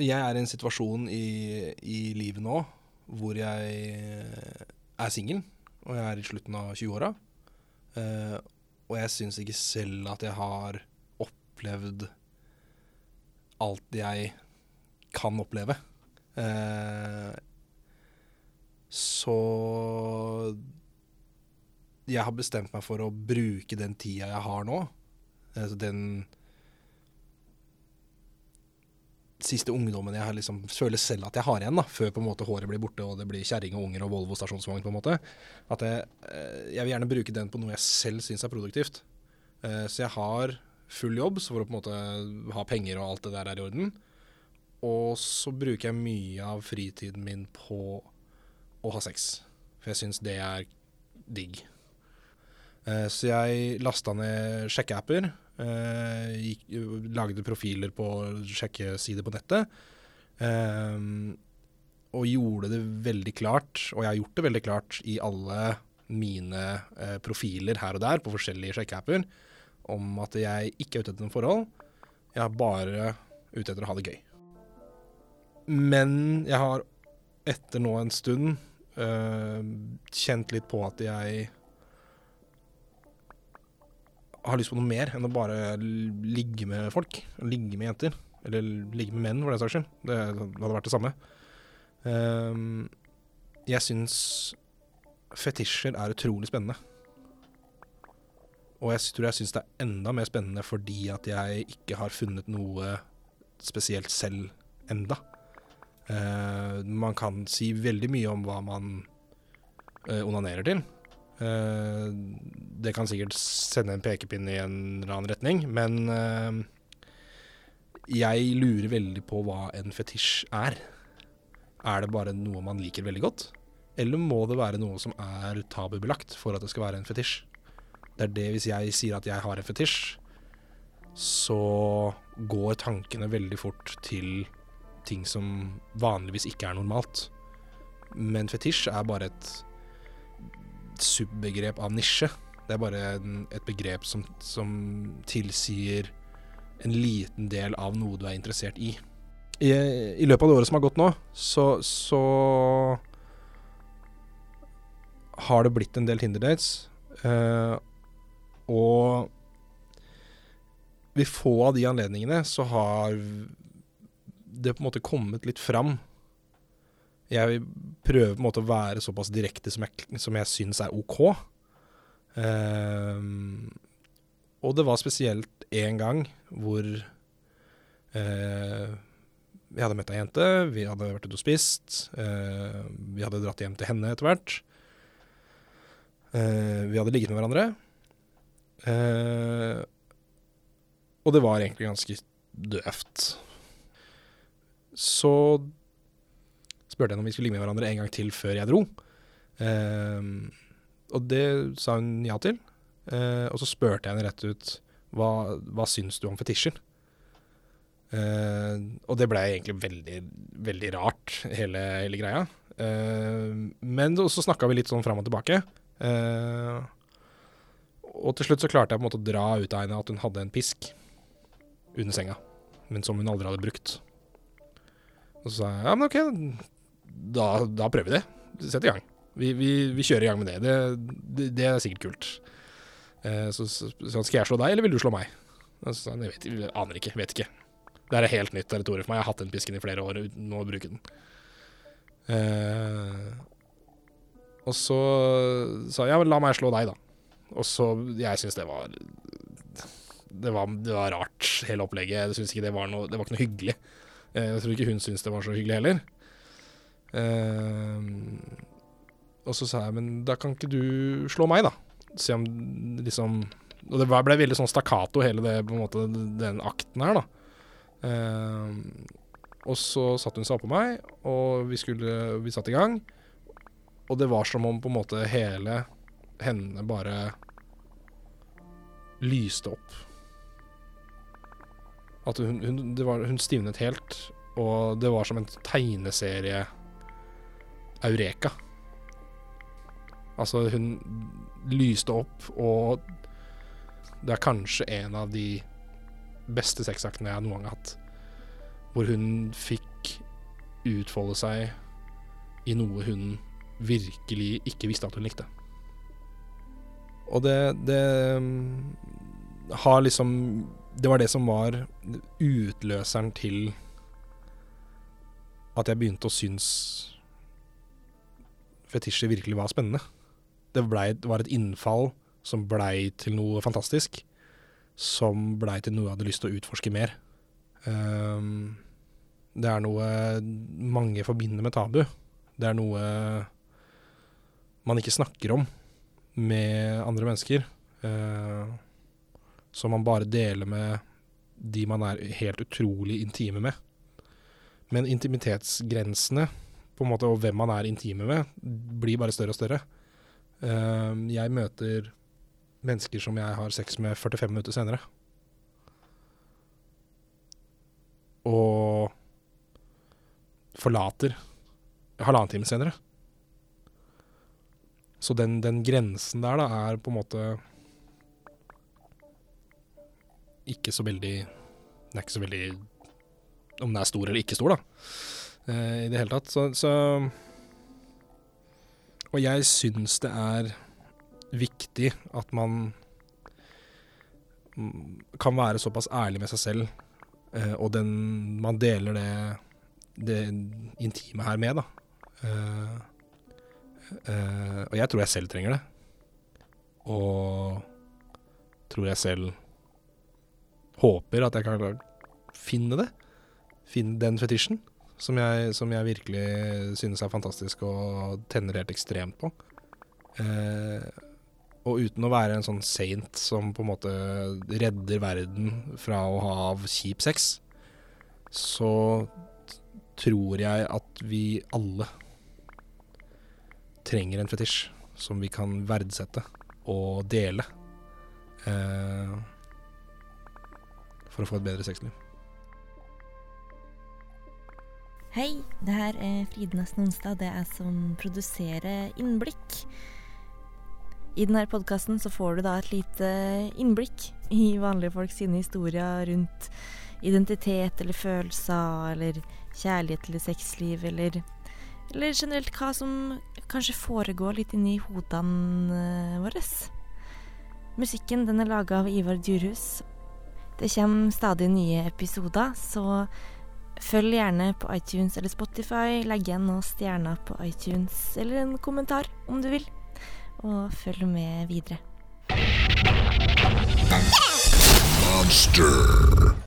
Jeg er i en situasjon i, i livet nå hvor jeg er singel, og jeg er i slutten av 20-åra. Uh, og jeg syns ikke selv at jeg har opplevd alt jeg kan oppleve. Uh, så jeg har bestemt meg for å bruke den tida jeg har nå, altså den siste ungdommen jeg liksom føler selv at jeg har igjen, da, før på en måte håret blir borte og det blir kjerring og unger og Volvo stasjonsvogn, på en måte. At jeg, eh, jeg vil gjerne bruke den på noe jeg selv syns er produktivt. Eh, så jeg har full jobb så for å på en måte ha penger og alt det der er i orden. Og så bruker jeg mye av fritiden min på å ha sex. For jeg syns det er digg. Eh, så jeg lasta ned sjekkeapper. Eh, gikk, lagde profiler på sjekkesider på nettet. Eh, og gjorde det veldig klart, og jeg har gjort det veldig klart i alle mine profiler her og der på forskjellige sjekkeapper, om at jeg ikke er ute etter noe forhold. Jeg er bare ute etter å ha det gøy. Men jeg har etter nå en stund kjent litt på at jeg har lyst på noe mer enn å bare ligge med folk. Ligge med jenter. Eller ligge med menn, for den saks skyld. Det hadde vært det samme. Um, jeg syns fetisjer er utrolig spennende. Og jeg tror jeg syns det er enda mer spennende fordi at jeg ikke har funnet noe spesielt selv enda. Uh, man kan si veldig mye om hva man uh, onanerer til. Uh, det kan sikkert sende en pekepinn i en eller annen retning, men uh, jeg lurer veldig på hva en fetisj er. Er det bare noe man liker veldig godt, eller må det være noe som er tabubelagt for at det skal være en fetisj? Det er det hvis jeg sier at jeg har en fetisj, så går tankene veldig fort til ting som vanligvis ikke er normalt. Men fetisj er bare et subbegrep av nisje. Det er bare en, et begrep som, som, tilsier en liten del av noe du er interessert i. I, i løpet av det året som har gått nå, så, så har det blitt en del Tinder-dates. Uh, og ved få av de anledningene så har det på en måte kommet litt fram jeg prøver på en måte å være såpass direkte som jeg, som jeg syns er OK. Uh, og det var spesielt én gang hvor uh, vi hadde møtt ei jente, vi hadde vært ute og spist. Uh, vi hadde dratt hjem til henne etter hvert. Uh, vi hadde ligget med hverandre. og det var egentlig ganske døvt. Så spurte henne om vi skulle ligge med hverandre en gang til før jeg dro. Uh, og det sa hun ja til. Uh, og så spurte jeg henne rett ut hva, hva syns du om fetisjer? Uh, og det blei egentlig veldig, veldig rart, hele, hele greia. Ehm, men så snakka vi litt sånn fram og tilbake. Ehm, og til slutt så klarte jeg på en måte å dra ut av henne at hun hadde en pisk under senga, men som hun aldri hadde brukt. Og så sa jeg ja, men ok, da, da, prøver vi det. Sett i gang. Vi, vi, vi, kjører i gang med det. Det, det, det er sikkert kult. Eh, så, så, skal jeg slå deg, eller vil du slå meg? Så, jeg, vet, jeg aner ikke. Vet ikke. Det er helt nytt territorium for meg. Jeg har hatt den pisken i flere år uten å bruke den. Eh, og så sa jeg ja, la meg slå deg, da. Og så Jeg syns det var det var, det var rart, hele opplegget. Jeg synes ikke det var noe Det var ikke noe hyggelig. Eh, jeg tror ikke hun syntes det var så hyggelig heller. Uh, og så sa jeg, men da kan ikke du slå meg, da? Se om liksom Og det ble veldig sånn stakkato, hele det, på en måte, den akten her, da. Uh, og så satte hun seg oppå meg, og vi skulle Vi satte i gang. Og det var som om på en måte hele hendene bare lyste opp. At hun, hun, var, hun stivnet helt, og det var som en tegneserie Eureka. Altså, hun lyste opp, og det er kanskje en av de beste sexaktene jeg noen gang har hatt. hvor hun fikk utfolde seg i noe hun virkelig ikke visste at hun likte. Og det, det mm, har liksom Det var det som var utløseren til at jeg begynte å synes fetisjer virkelig var spennende. Det, ble, det var et innfall som blei til noe fantastisk. Som blei til noe jeg hadde lyst til å utforske mer. Um, det er noe mange forbinder med tabu. Det er noe man ikke snakker om med andre mennesker. Uh, som man bare deler med de man er helt utrolig intime med. Men intimitetsgrensene på en måte, og hvem man er intime med, blir bare større og større. Uh, jeg møter mennesker som jeg har sex med 45 minutter senere. Og forlater halvannen time senere. Så den, den, grensen der da er på en måte ikke så veldig Den er ikke så veldig Om den er stor eller ikke stor, da. Eh, I det hele tatt. Så, så Og jeg syns det er viktig at man kan være såpass ærlig med seg selv, eh, og den man deler det, det intime her med, da. Eh, og jeg tror jeg selv trenger det. Og tror jeg selv håper at jeg kan finne det. Finne den fetisjen som jeg, som jeg virkelig synes er fantastisk og tenner helt ekstremt på. Eh, og uten å være en sånn saint som på en måte redder verden fra å ha av kjip sex, så tror jeg at vi alle trenger en fetisj som vi kan verdsette og dele. Eh, for å få et bedre sexliv. Hei, det her er Fride Nesten Onsdag. Det er som produserer Innblikk. I denne podkasten så får du da et lite innblikk i vanlige folk sine historier rundt identitet eller følelser eller kjærlighet eller sexliv eller, eller generelt hva som kanskje foregår litt inni hodene eh, våre. Musikken den er laga av Ivar Djurhus. Det kommer stadig nye episoder, så følg gjerne på iTunes eller Spotify. Legg igjen noen stjerner på iTunes eller en kommentar om du vil og følg med videre. Monster.